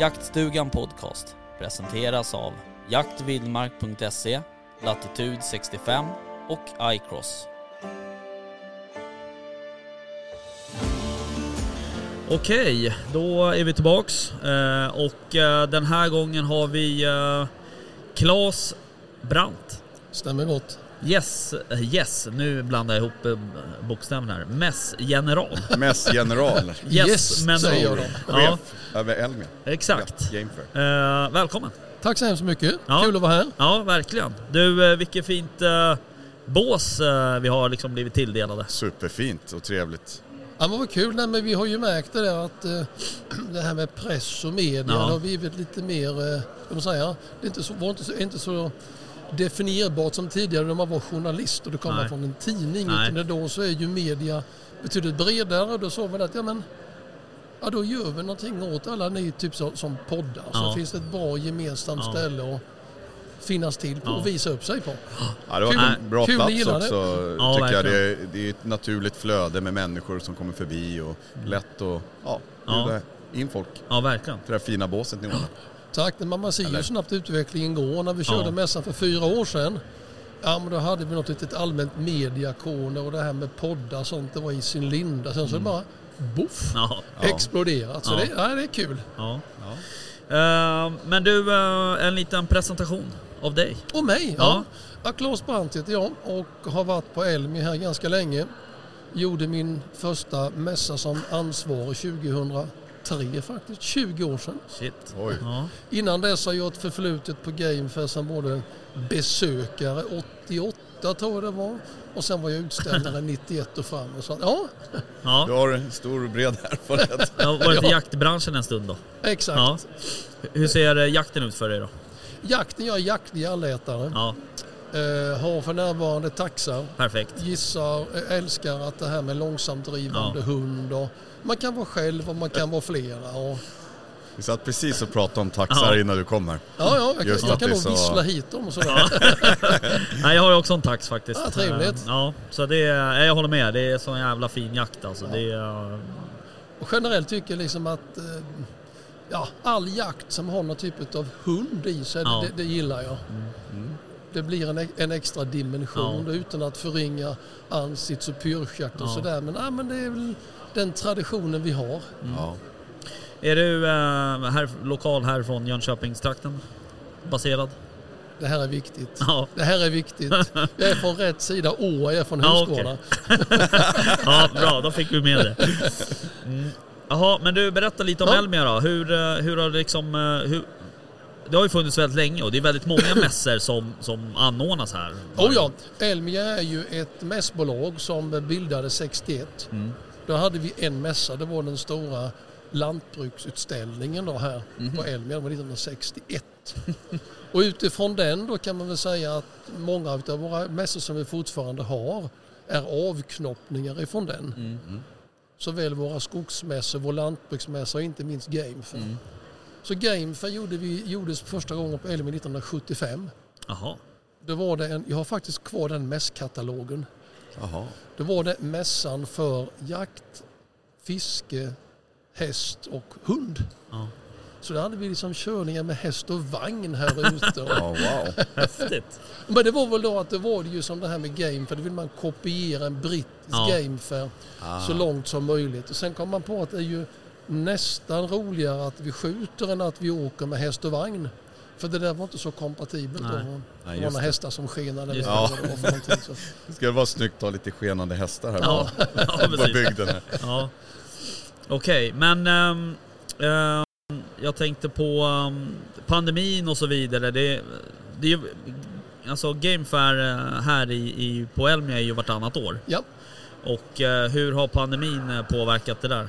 Jaktstugan Podcast presenteras av jaktvildmark.se, Latitude 65 och iCross. Okej, då är vi tillbaks eh, och eh, den här gången har vi eh, Claes Brandt. Stämmer gott. Yes, yes, nu blandar jag ihop eh, bokstäverna här. Mässgeneral. Mässgeneral. Yes, Yes, men säger jag då. Ja, Chef över Elmia. exakt. Gamefair. Eh, välkommen. Tack så hemskt mycket. Ja. Kul att vara här. Ja, verkligen. Du, eh, vilket fint eh, bås eh, vi har liksom blivit tilldelade. Superfint och trevligt. Ja, men vad kul. Nej, men vi har ju märkt det där att eh, det här med press och media Ja. har blivit lite mer, eh, ska man säga, det är inte så, var inte så, inte så definierbart som tidigare när man var journalist och det kommer Nej. från en tidning. Nej. Utan då så är ju media betydligt bredare och då sa vi att ja, men, ja, då gör vi någonting åt alla ni typ så, som poddar. Så Ja. finns det ett bra gemensamt Ja. ställe att finnas till på Ja. och visa upp sig på. Ja, det var Kul. en bra Kul, plats också Ja, tycker jag. Det är, det är ett naturligt flöde med människor som kommer förbi och lätt att ja, Ja. bjuda in folk Ja, verkligen. till det här fina båset ni ordnar. Men man ser ju Eller? snabbt utvecklingen går. När vi körde Ja. mässan för fyra år sedan, ja men då hade vi något litet allmänt mediakorner och det här med poddar och sånt, det var i sin linda. Sen så det bara boff, Ja, exploderat. Så Ja. det, ja, det är kul. ja. Eh, men du, eh, en liten presentation av dig. Och mig, Ja. ja. Claes Brandt heter jag och har varit på Elmi här ganska länge. Gjorde min första mässa som ansvarig 2003 faktiskt, 20 år sedan. Shit. Oj. Ja. Innan dess har jag ett förflutet på Gamefair som både besökare 88 tror jag det var och sen var jag utställare 91 och framåt. Så, ja, Du Ja. har en stor och bred erfarenhet. Jag har varit i Ja. jaktbranschen en stund då. exakt. Ja. Hur ser eh, jakten ut för dig då? Jakten, jag är jaktlig allätare. Ja, Eh, har för närvarande taxar. perfekt. Gissar, eh, älskar att det här med långsamt drivande hund och man kan vara själv och man kan vara flera. Och, Vi satt precis och pratade om taxar Ja. innan du kom här. ja, ja, jag, Just kan- jag att kan nog så- vissla hit dem och sådär. Nej, jag har ju också en tax faktiskt. Ah, trevligt. Eh, Ja, så det är, jag håller med. Det är sån jävla fin jakt alltså. Det är, Och generellt tycker jag liksom att eh, ja, all jakt som har någon typ av hund i sig, Ja. det, det gillar jag. Det blir en, en extra dimension Ja. utan att förringa ansits och pyrschjakt och Ja. sådär. Men, ja, men det är väl den traditionen vi har. Ja. är du eh, här, lokal här från Jönköpingstrakten? Baserad? Det här är viktigt. Ja. Det här är viktigt. Jag är från rätt sida å, jag är från Ja, Huskvarna. ja, bra. Då fick vi med det. Mm. Jaha, men du berätta lite om Ja. Elmia då. Hur, eh, hur har det liksom... eh, Hur, det har ju funnits väldigt länge och det är väldigt många mässor som, som anordnas här. Oh ja, Elmia är ju ett mässbolag som bildades 61. Mm. Då hade vi en mässa, det var den stora lantbruksutställningen då här Mhm. på Elmia, det var 1961. och utifrån den då kan man väl säga att många av våra mässor som vi fortfarande har är avknoppningar ifrån den. Mm. Såväl våra skogsmässor, vår lantbruksmässa och inte minst Gamefair. Mm. Så Gamefair gjorde vi, gjordes första gången på Elmia 1975. Jaha. Då var det en, jag har faktiskt kvar den mässkatalogen. Jaha. Då var det mässan för jakt, fiske, häst och hund. Ja. Så där hade vi liksom körningar med häst och vagn här ute. Ja, wow. Häftigt. Men det var väl då att det var det ju som det här med game för då vill man kopiera en brittisk Ja. game för Ah. så långt som möjligt. Och sen kom man på att det är ju nästan roligare att vi skjuter än att vi åker med häst och vagn. För det där var inte så kompatibelt Nej. då. Nej, Det var några det. hästar som skenade. Eller det. vad det var. Så. Det vara snyggt att ha lite skenande hästar här Ja, på, ja på bygden här. Ja. Okej, men ehm, ehm, jag tänkte på ehm, pandemin och så vidare. Det, det är ju, alltså Gamefair eh, här i, i, på Elmia är ju vartannat år. Ja. Och eh, hur har pandemin eh, påverkat det där?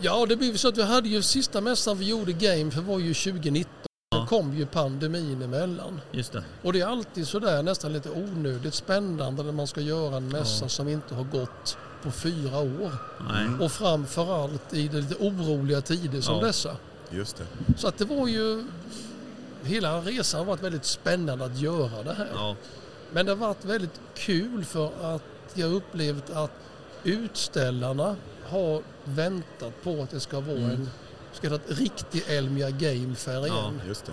Ja, det blev så att vi hade ju sista mässan vi gjorde Game för var ju 2019. Ja. Då kom ju pandemin emellan. Just det. Och det är alltid sådär nästan lite onödigt spännande när man ska göra en mässa Ja. som inte har gått på fyra år. Nej. Och framförallt i de lite oroliga tider som Ja. dessa. Just det. Så att det var ju... Hela resan har varit väldigt spännande att göra det här. Ja. Men det har varit väldigt kul för att jag upplevt att utställarna har väntat på att det ska vara Mm. en så kallad riktig Elmia Game Fair igen. Just det.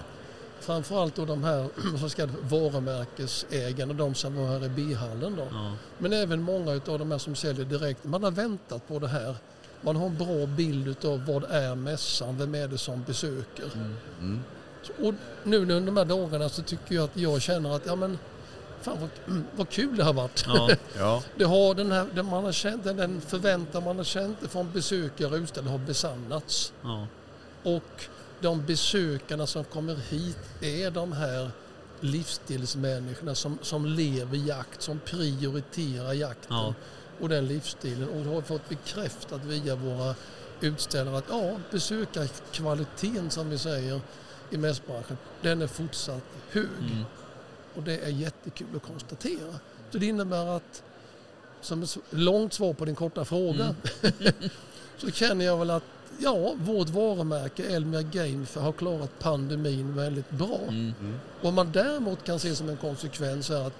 Framförallt då de här så kallade varumärkesägarna, de som var här i B-hallen då. Ja. Men även många av de här som säljer direkt. Man har väntat på det här. Man har en bra bild av vad är mässan, vem är det som besöker. Mm. Så- Och nu under de här dagarna så tycker jag att jag känner att ja men fan vad, vad kul det har varit. Ja. Ja, Det har den, här, den, man har känt, den- förväntan man har känt från besökare och utställare har besannats. Ja. Och de besökarna som kommer hit är de här livsstilsmänniskorna som, som lever jakt, som prioriterar jakten Ja. och den livsstilen. Och har fått bekräftat via våra utställare att ja, besökarkvaliteten som vi säger i mässbranschen, den är fortsatt hög. Mm. Och det är jättekul att konstatera. Så det innebär att, som ett långt svar på din korta fråga, så känner jag väl att ja, vårt varumärke Elmia Game har klarat pandemin väldigt bra. Mm. Vad man däremot kan se som en konsekvens är att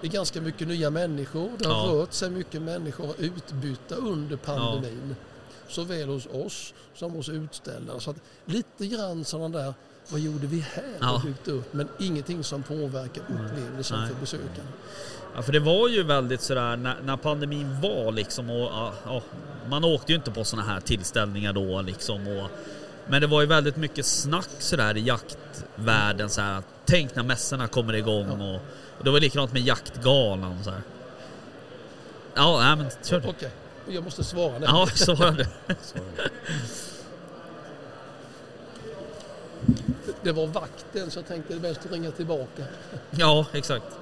det är ganska mycket nya människor. Det har Ja. rört sig mycket människor utbytta under pandemin. Såväl hos oss som hos utställare. Så att lite grann sådana där, vad gjorde vi här? Ja. Byggt upp, men ingenting som påverkar upplevelsen Nej. för besökaren. Ja, för det var ju väldigt sådär när, när pandemin var liksom och ja, ja, man åkte ju inte på sådana här tillställningar då liksom och men det var ju väldigt mycket snack sådär i jaktvärlden så här. Tänk när mässorna kommer igång och, och det var likadant med jaktgalan så här. Ja, nej men kör du. Okej, jag måste svara nu. Ja, så var det. Var vakten så jag tänkte det är bäst att ringa tillbaka. Ja, exakt.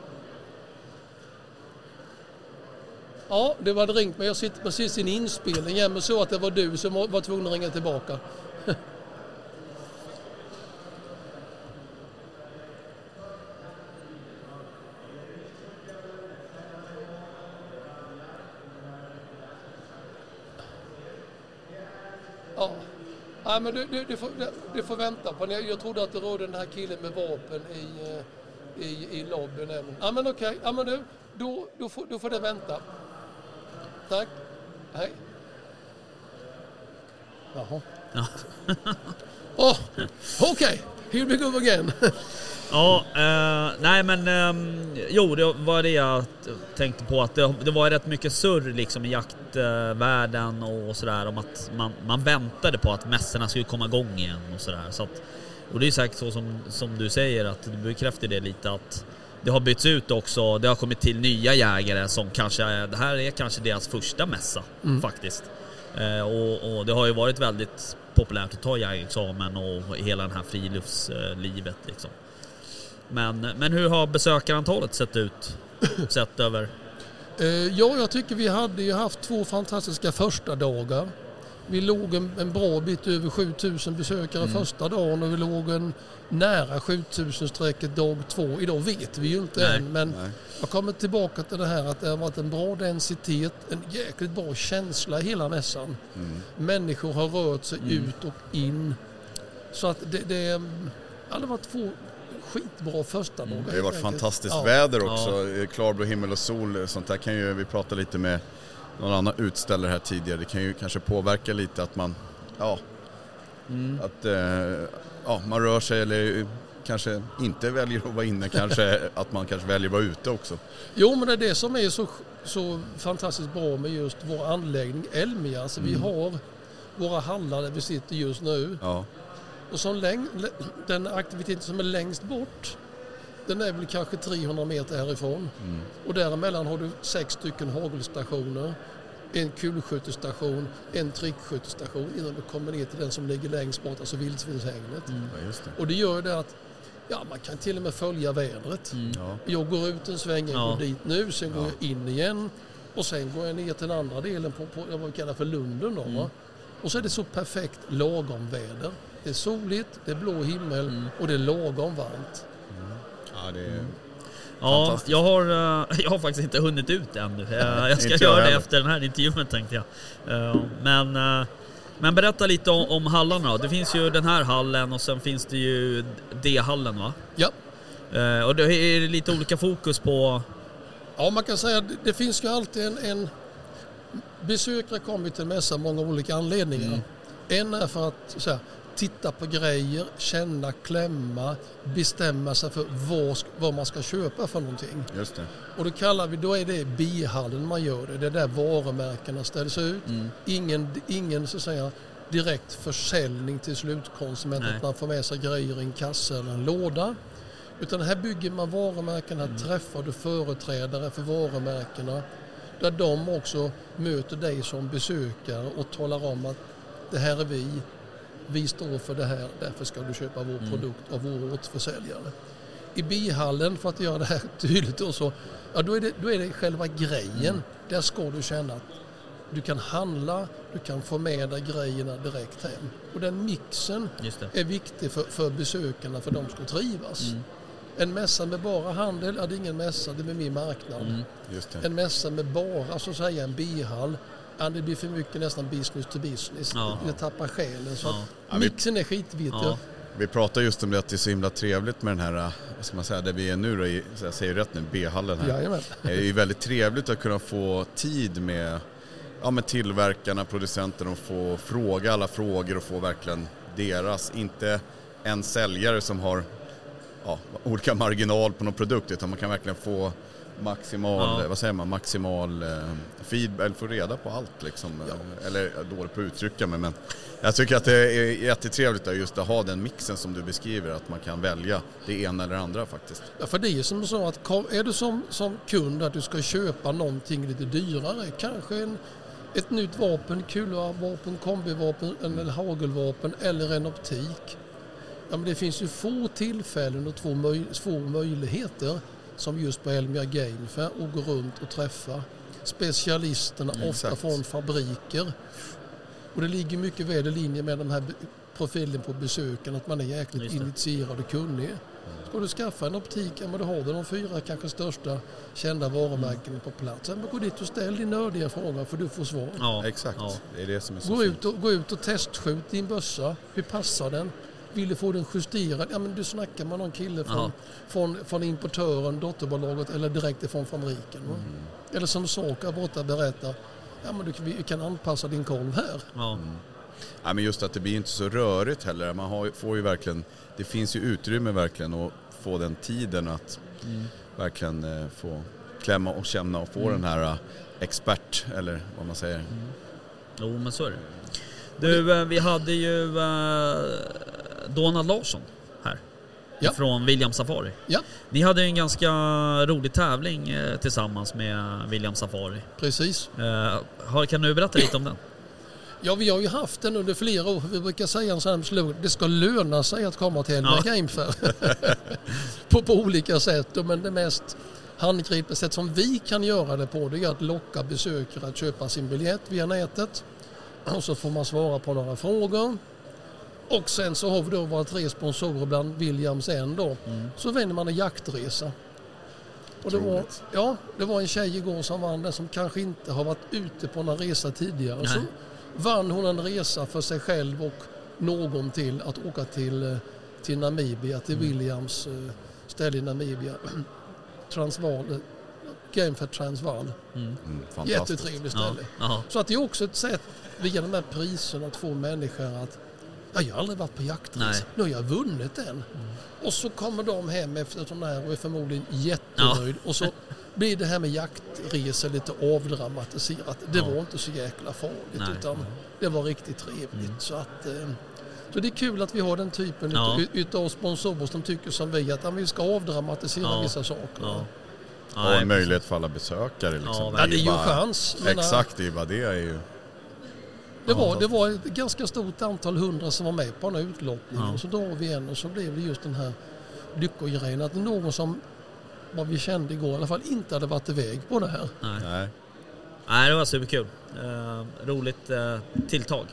Ja, det var ringt mig. Jag sitter precis i en inspelning. Jag men så att det var du som var tvungen att ringa tillbaka. Ja. Nej, men du, du, du, får, du får vänta på det. Jag trodde att det rådde den här killen med vapen i, eh, i, i lobbyn. även. Ja, men okej. Ja, men du, då, då, får, då får det vänta. Tack. Hej. Jaha. Ja. Oh, okej. Here we go again. Ja, eh, nej men ehm, jo det var det jag tänkte på att det, det var rätt mycket surr liksom i jaktvärlden och sådär om att man, man väntade på att mässorna skulle komma igång igen och sådär. Så att, och det är säkert så som, som du säger att du bekräftar det lite att det har bytts ut också. Det har kommit till nya jägare som kanske, det här är kanske deras första mässa faktiskt. Eh, och, och det har ju varit väldigt populärt att ta jägarexamen och hela den här friluftslivet liksom. Men, men hur har besökarantalet sett ut? Sett över... Eh, ja, jag tycker vi hade ju haft två fantastiska första dagar. Vi låg en, en bra bit över 7000 besökare första dagen och vi låg en nära 7000-strecket dag två. Idag vet vi ju inte Nej, än men nej. jag kommer tillbaka till det här att det har varit en bra densitet, en jäkligt bra känsla i hela mässan. Människor har rört sig ut och in. Så att det, det, ja, det var två skitbra första dagar. Det har ju varit fantastiskt Ja. väder också. Klarblå himmel och sol. Sånt där kan ju, vi pratade lite med någon annan utställare här tidigare. Det kan ju kanske påverka lite att man, ja, att eh, ja, man rör sig eller kanske inte väljer att vara inne. Kanske att man kanske väljer att vara ute också. Jo, men det är det som är så, så fantastiskt bra med just vår anläggning Elmia. Alltså vi har våra hallar där vi sitter just nu. Ja, Och som läng, lä- den aktiviteten som är längst bort, den är väl kanske 300 meter härifrån. Och däremellan har du sex stycken hagelstationer, en kulskyttestation, en trickskyttestation innan du kommer ner till den som ligger längst bort, alltså vildsvinshägnet. ja just det. Och det gör ju det att ja, man kan till och med följa vädret. Ja. Jag går ut en sväng, jag Ja. går dit nu, sen går jag in igen och sen går jag ner till den andra delen på, på vad vi kallar för Lunden. Då, va? Och så är det så perfekt lagom väder. Det är soligt, det är blå himmel Mm. och det är lagom varmt. Ja, det är... Ja, Fantastiskt. jag har, eh, jag har faktiskt inte hunnit ut ännu. Eh, Jag ska göra det efter den här intervjun tänkte jag. Eh, Men, men berätta lite om, om hallarna då. Det finns ju den här hallen och sen finns det ju D-hallen va? Ja, Och det är lite olika fokus på... ja man kan säga att det- det finns ju alltid en, en besökare kommer till en mässa av många olika anledningar. Mm. En är för att så här, titta på grejer, känna, klämma, bestämma sig för vad, vad man ska köpa för någonting. Just det. Och då kallar vi, då är det bihallen man gör det. Det är där varumärkena ställs ut. Mm. Ingen, ingen så att säga, direkt försäljning till slutkonsument, Nej. att man får med sig grejer i en kasse eller en låda. Utan här bygger man varumärken, här träffar du företrädare för varumärkena. Där de också möter dig som besökare och talar om att det här är vi, vi står för det här, därför ska du köpa vår produkt av vår återförsäljare. I bihallen, för att göra det här tydligt, då, så, ja, då, är det, då är det själva grejen. Där ska du känna att du kan handla, du kan få med dig grejerna direkt hem. Och den mixen är viktig för, för besökarna för de ska trivas. Mm. En mässa med bara handel, ja, det är ingen mässa, det är min marknad. Mm. Just det. En mässa med bara så att säga en bihall, ja, det blir för mycket nästan business to business. Ja. Det tappar själen. Så Ja. mixen är skitviktig. Ja. Vi pratar just om det att det är så himla trevligt med den här, äh, vad ska man säga, där vi är nu då, i, jag säger rätt nu, B-hallen här. Jajamän. Det är ju väldigt trevligt att kunna få tid med, ja, med tillverkarna, producenterna och få fråga alla frågor och få verkligen deras, inte en säljare som har ja, olika marginal på någon produkt utan man kan verkligen få maximal, Ja. vad säger man, maximal eh, feedback, eller få reda på allt liksom. Eller jag är dålig på att uttrycka mig men jag tycker att det är jättetrevligt att just att ha den mixen som du beskriver, att man kan välja det ena eller det andra faktiskt. Ja, för det är ju som så att är du som, som kund att du ska köpa någonting lite dyrare, kanske en, ett nytt vapen, kulvapen, kombivapen eller hagelvapen eller en optik. Ja, men det finns ju få tillfällen och två, möj- få möjligheter som just på Elmia Game Fair att gå runt och träffa specialisterna, Mm, ofta exakt. från fabriker. Och det ligger mycket väl i linje med den här profilen på besöken, att man är jäkligt initierad och kunnig. Ska du skaffa en optik, ja men då har du de fyra kanske största kända varumärkena på plats. Ja, men gå dit och ställ din nördiga fråga för du får svar. Ja. Exakt, Ja. det är det som är så Gå fint. ut, och, gå ut och testskjut din bössa. Hur passar den? Vill du få den justerad? Ja, men du snackar med någon kille från, från, från importören, dotterbolaget eller direkt ifrån fabriken. Mm. Eller som Saka borta berättar. Ja, men du, kan- vi kan anpassa din kolv här. Ja. Mm. Ja, men just att det blir inte så rörigt heller. Man har, får ju verkligen, det finns ju utrymme verkligen att få den tiden att Mm. verkligen eh, få klämma och känna och få Mm. den här eh, expert eller vad man säger. Jo, men så är det. Du, eh, vi hade ju Donald Larsson här. Ja. Från William Safari. Ja, Ni hade en ganska rolig tävling eh, tillsammans med William Safari. precis. Eh, Kan du berätta lite om den? Ja, vi har ju haft den under flera år. Vi brukar säga en sån slogan. Det ska löna sig att komma till Elmia Ja. Game Fair. på, på olika sätt. Men det mest handgripliga sätt som vi kan göra det på det är att locka besökare att köpa sin biljett via nätet. Och så får man svara på några frågor. Och sen så har vi då våra tre sponsorer bland Williams en då. Mm. Så väljer man en jaktresa. Och det, var, ja, det var en tjej igår som vann den som kanske inte har varit ute på någon resa tidigare. Så Nej. vann hon en resa för sig själv och någon till att åka till, eh, till Namibia, till Mm. Williams eh, ställe i Namibia. Transvaal, eh, Game for Transvaal. Mm. Mm, fantastiskt. Jättetrevligt ställe. Ja. Så att det är också ett sätt via de här priserna att få människor att ja, jag har aldrig varit på jaktresa, Nej. nu har jag vunnit den. Och så kommer de hem efter sån här och är förmodligen jättenöjd. Och så blir det här med jaktresor lite avdramatiserat. Det Ja. var inte så jäkla farligt Nej. utan det var riktigt trevligt. Mm. Så, att, eh, så det är kul att vi har den typen Ja. utav, sponsorer som tycker som vi att ja, vi ska avdramatisera Ja. vissa saker. Ja. En möjlighet för alla besökare. Liksom. Ja, Ja, det är ju en chans. Exakt, det är bara det är ju... Det var, det var ett ganska stort antal hundra som var med på den här utlottningen. Ja. Och så drar vi en och så blev det just den här lyckogrejen att någon som vad vi kände igår i alla fall inte hade varit iväg på det här. Nej. Nej. Nej, det var superkul. Eh, roligt eh, tilltag.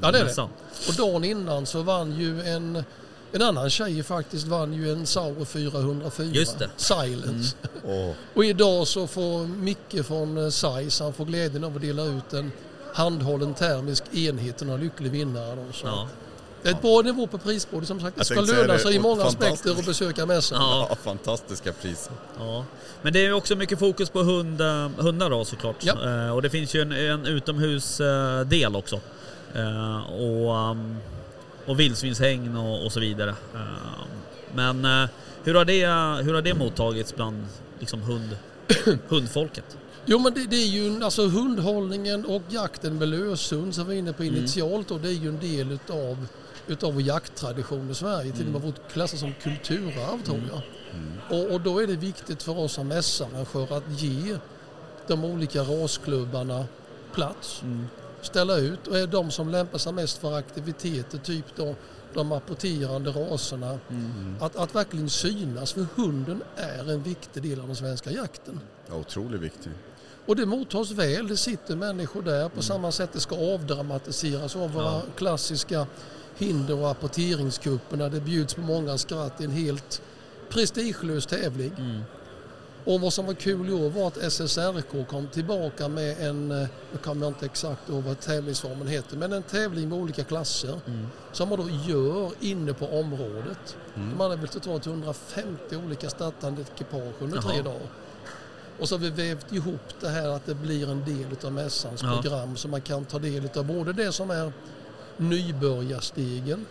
Ja, det är det. Och dagen innan så vann ju en, en annan tjej faktiskt vann ju en Sauer 404. Just det. Silence. Åh, Och idag så får Micke från eh, Zeiss, han får glädjen av att dela ut en handhållen termisk enhet till några lycklig vinnare. Då, så. Ja. Det är ett bra nivå på prisbordet som sagt. Det ska löna sig i och många aspekter att besöka mässan. Ja. ja, fantastiska priser. Ja. Men det är ju också mycket fokus på hund, eh, hundar då såklart. Ja. Eh, och det finns ju en, en utomhusdel också. Eh, och, um, och vildsvinshägn och, och så vidare. Eh, men eh, hur, har det, hur har det mottagits bland liksom hund, hundfolket? Jo men det, det är ju alltså hundhållningen och jakten med löshund som vi var inne på initialt och det är ju en del utav, utav vår jakttradition i Sverige. Till och med vårt klassas som kulturarv tror jag. Och, och då är det viktigt för oss som mässarrangörer att ge de olika rasklubbarna plats. Ställa ut och är de som lämpar sig mest för aktiviteter, typ då de apporterande raserna. Att, att verkligen synas för hunden är en viktig del av den svenska jakten. Ja, otroligt viktig. Och det mottas väl, det sitter människor där på samma sätt det ska avdramatiseras av våra Ja. klassiska hinder och apporteringskupperna. Det bjuds på många skratt i en helt prestigelös tävling. Mm. Och vad som var kul i år var att SSRK kom tillbaka med en, eh, nu kommer jag inte exakt ihåg vad tävlingsformen heter, men en tävling med olika klasser Mm. som man då gör inne på området. De hade väl totalt 150 olika startande ekipage under tre Jaha. dagar. Och så har vi vävt ihop det här att det blir en del av mässans Ja. program så man kan ta del av både det som är nybörjarstegen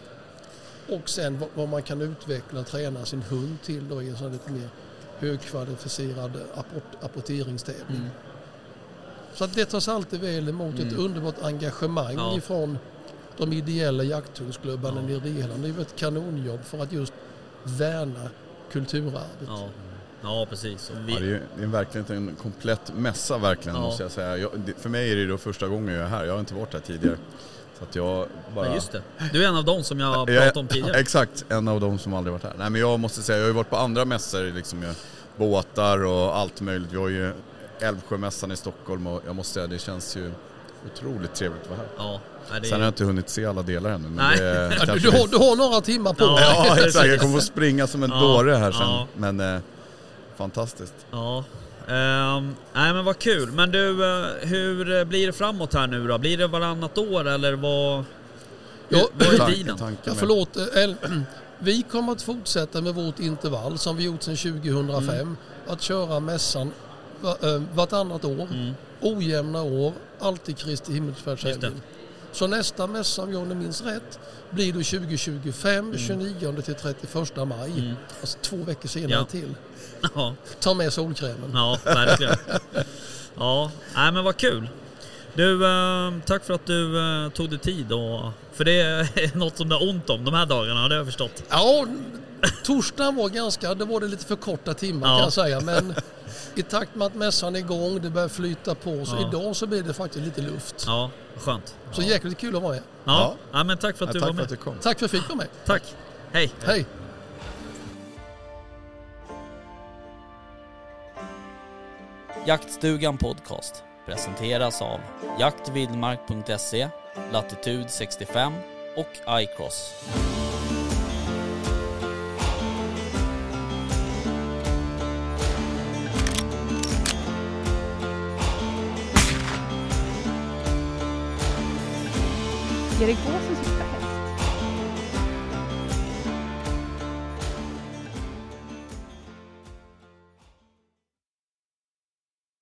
och sen vad- man kan utveckla och träna sin hund till då i en sån lite mer högkvalificerad apport, apporteringstävling. Mm. Så att det tas alltid väl emot ett underbart engagemang Ja. ifrån de ideella jakthundsklubbarna Ja. nere i Irland. Det är ju ett kanonjobb för att just värna kulturarvet. Ja, ja precis. Vi, Ja, det, är, det är verkligen en komplett mässa verkligen Ja. måste jag säga. Jag, det, för mig är det då första gången jag är här. Jag har inte varit här tidigare. Så att jag bara... ja, just det. Du är en av dem som jag pratade om tidigare. Exakt, en av dem som aldrig varit här. Nej men jag måste säga, jag har ju varit på andra mässor, liksom båtar och allt möjligt. Vi har ju Älvsjömässan i Stockholm och jag måste säga det känns ju otroligt trevligt att vara här. Ja, det Sen har jag inte hunnit se alla delar ännu. Men Nej. Det, du, du, har, du har några timmar på dig. Ja exakt, jag kommer få springa som en Ja, dåre här sen. ja. Men eh, fantastiskt. Ja. Ehm, nej men vad kul. Men du, eh, hur blir det framåt här nu då? Blir det varannat år eller vad? Ja, vad är dealen? Ja, förlåt, eh, El- vi kommer att fortsätta med vårt intervall som vi gjort sedan 2005. Mm. Att köra mässan va- eh, vartannat år, Mm. ojämna år, alltid Kristi Just himmelsfärdshelgen. Så nästa mässa, om jag nu minns rätt, blir då 2025, 29 till 31 maj. Mm. Alltså två veckor senare Ja. till. Ja, Ta med solkrämen. ja verkligen. Ja, nej men vad kul. Du, eh, tack för att du eh, tog dig tid och... För det är något som det är ont om de här dagarna, det har jag förstått. Ja, torsdagen var ganska, det var det lite för korta timmar Ja. kan jag säga. Men i takt med att mässan är igång, det börjar flyta på. Så Ja. idag så blir det faktiskt lite luft. Ja, skönt. Så jäkligt kul att vara med. Ja, ja. men tack för att Ja, du var tack för med. att du kom. Tack för att jag fick vara med. Tack. Hej. Hej! Jaktstugan Podcast presenteras av jaktvildmark.se, Latitude 65 och iCross. Är det gåsen som